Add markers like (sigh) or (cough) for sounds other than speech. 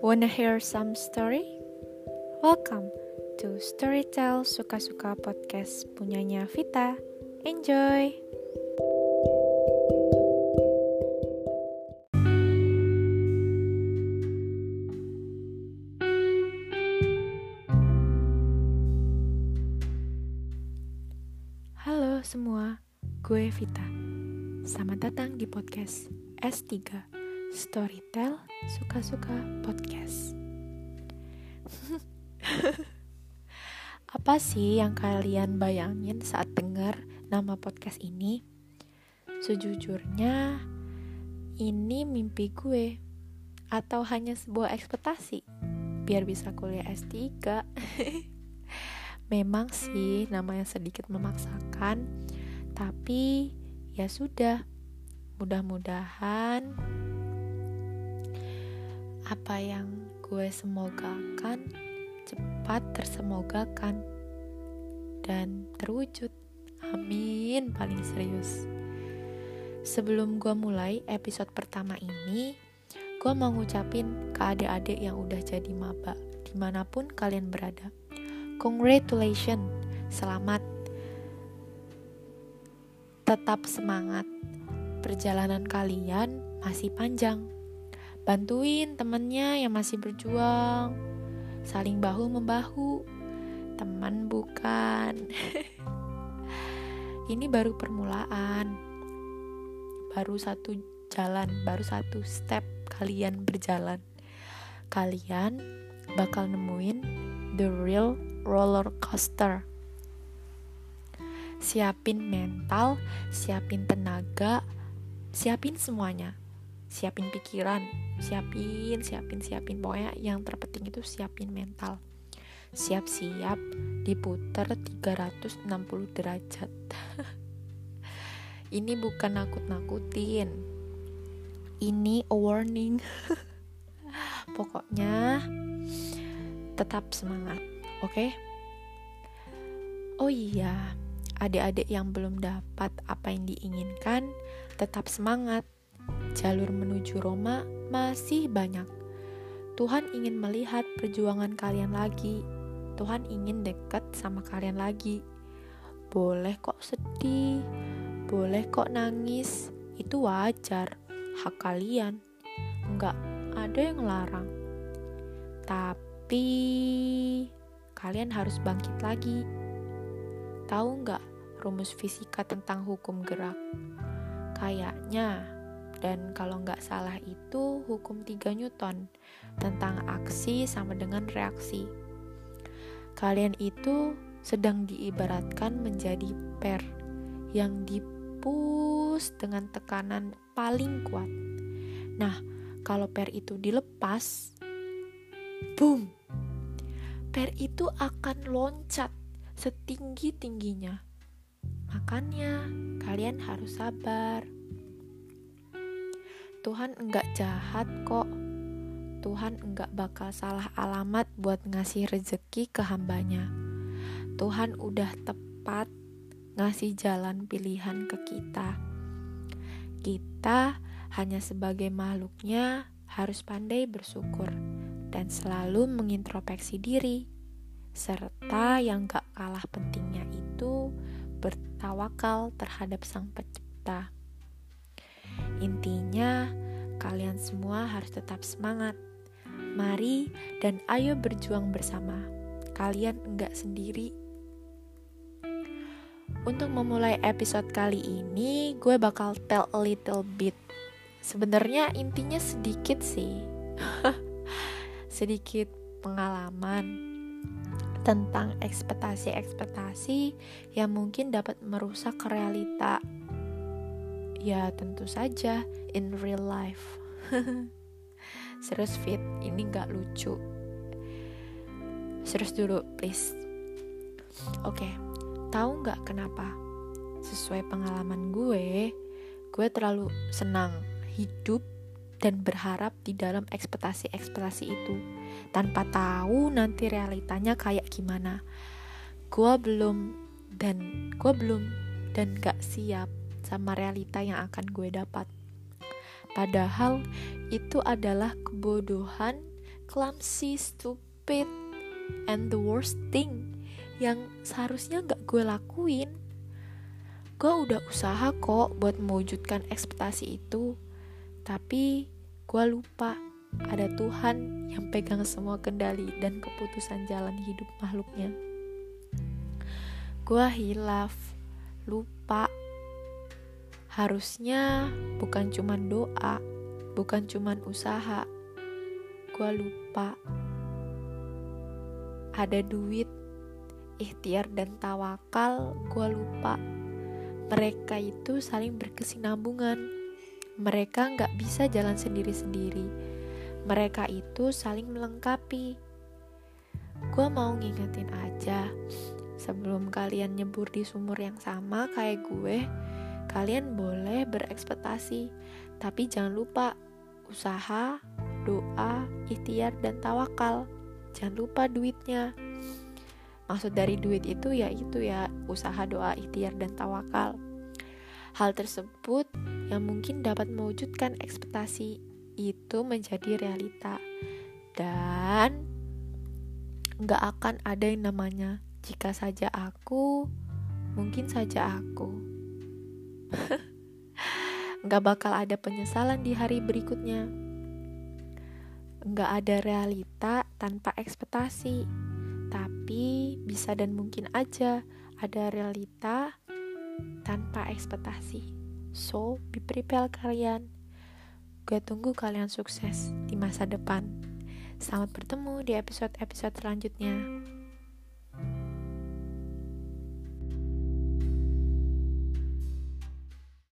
Wanna hear some story? Welcome to Storytell Suka-Suka Podcast punyanya Vita. Enjoy! Halo semua, gue Vita. Selamat datang di podcast S3 Storytell Suka-Suka Podcast. (laughs) Apa sih yang kalian bayangin saat dengar nama podcast ini? Sejujurnya, ini mimpi gue atau hanya sebuah ekspektasi biar bisa kuliah S3. (laughs) Memang sih namanya sedikit memaksakan, tapi ya sudah. Mudah-mudahan apa yang gue semogakan cepat tersemogakan dan terwujud. Amin, paling serius. Sebelum gue mulai episode pertama ini, gue mau ngucapin ke adik-adik yang udah jadi maba, di mana pun kalian berada. Congratulations, selamat. Tetap semangat, perjalanan kalian masih panjang bantuin temennya yang masih berjuang. Saling bahu membahu. Teman bukan. (laughs) Ini baru permulaan. Baru satu jalan baru satu step kalian berjalan. Kalian bakal nemuin the real roller coaster. Siapin mental siapin tenaga siapin semuanya siapin pikiran siapin siapin siapin. Pokoknya yang terpenting itu siapin mental. Siap-siap diputar 360 derajat. (laughs) Ini bukan nakut-nakutin. Ini a warning. (laughs) Pokoknya tetap semangat oke? Okay? oh iya adik-adik yang belum dapat apa yang diinginkan tetap semangat jalur menuju Roma masih banyak. Tuhan ingin melihat perjuangan kalian lagi. Tuhan ingin dekat sama kalian lagi. Boleh kok sedih, boleh kok nangis, itu wajar, hak kalian. Enggak ada yang larang. Tapi kalian harus bangkit lagi. Tahu nggak rumus fisika tentang hukum gerak? Kayaknya dan kalau nggak salah itu hukum 3 Newton tentang aksi sama dengan reaksi. Kalian itu sedang diibaratkan menjadi per yang dipus dengan tekanan paling kuat. Nah, kalau per itu dilepas, boom, per itu akan loncat setinggi-tingginya. Makanya, kalian harus sabar. Tuhan enggak jahat kok. Tuhan enggak bakal salah alamat buat ngasih rezeki ke hambanya. Tuhan udah tepat ngasih jalan pilihan ke kita. Kita hanya sebagai makhluknya harus pandai bersyukur dan selalu mengintrospeksi diri. Serta yang gak kalah pentingnya itu bertawakal terhadap sang pencipta. Intinya, kalian semua harus tetap semangat. Mari dan ayo berjuang bersama. Kalian enggak sendiri. Untuk memulai episode kali ini, gue bakal tell a little bit. Sebenarnya intinya sedikit sih. (laughs) sedikit pengalaman tentang ekspektasi-ekspektasi yang mungkin dapat merusak realita Ya tentu saja in real life (laughs) Serius fit, ini gak lucu Serius dulu please Oke, okay, tahu nggak kenapa? Sesuai pengalaman gue, gue terlalu senang hidup dan berharap di dalam ekspektasi-ekspektasi itu tanpa tahu nanti realitanya kayak gimana. Gue belum dan gue belum dan gak siap sama realita yang akan gue dapat. Padahal itu adalah kebodohan, clumsy, stupid, and the worst thing yang seharusnya gak gue lakuin. Gue udah usaha kok buat mewujudkan ekspektasi itu, tapi gue lupa ada Tuhan yang pegang semua kendali dan keputusan jalan hidup makhluknya. Gue hilaf, lupa. Harusnya bukan cuman doa, bukan cuman usaha. Gue lupa. Ada duit, ikhtiar dan tawakal, gue lupa. Mereka itu saling berkesinambungan. Mereka nggak bisa jalan sendiri-sendiri. Mereka itu saling melengkapi. Gue mau ngingetin aja, Sebelum kalian nyebur di sumur yang sama kayak gue, kalian boleh berekspektasi, tapi jangan lupa usaha, doa, ikhtiar, dan tawakal. Jangan lupa duitnya. Maksud dari duit itu ya itu ya usaha, doa, ikhtiar, dan tawakal. Hal tersebut yang mungkin dapat mewujudkan ekspektasi itu menjadi realita dan nggak akan ada yang namanya jika saja aku, mungkin saja aku. (laughs) Nggak bakal ada penyesalan di hari berikutnya. Nggak ada realita tanpa ekspektasi. Tapi bisa dan mungkin aja ada realita tanpa ekspektasi. So, be prepare kalian. Gue tunggu kalian sukses di masa depan. Selamat bertemu di episode-episode selanjutnya.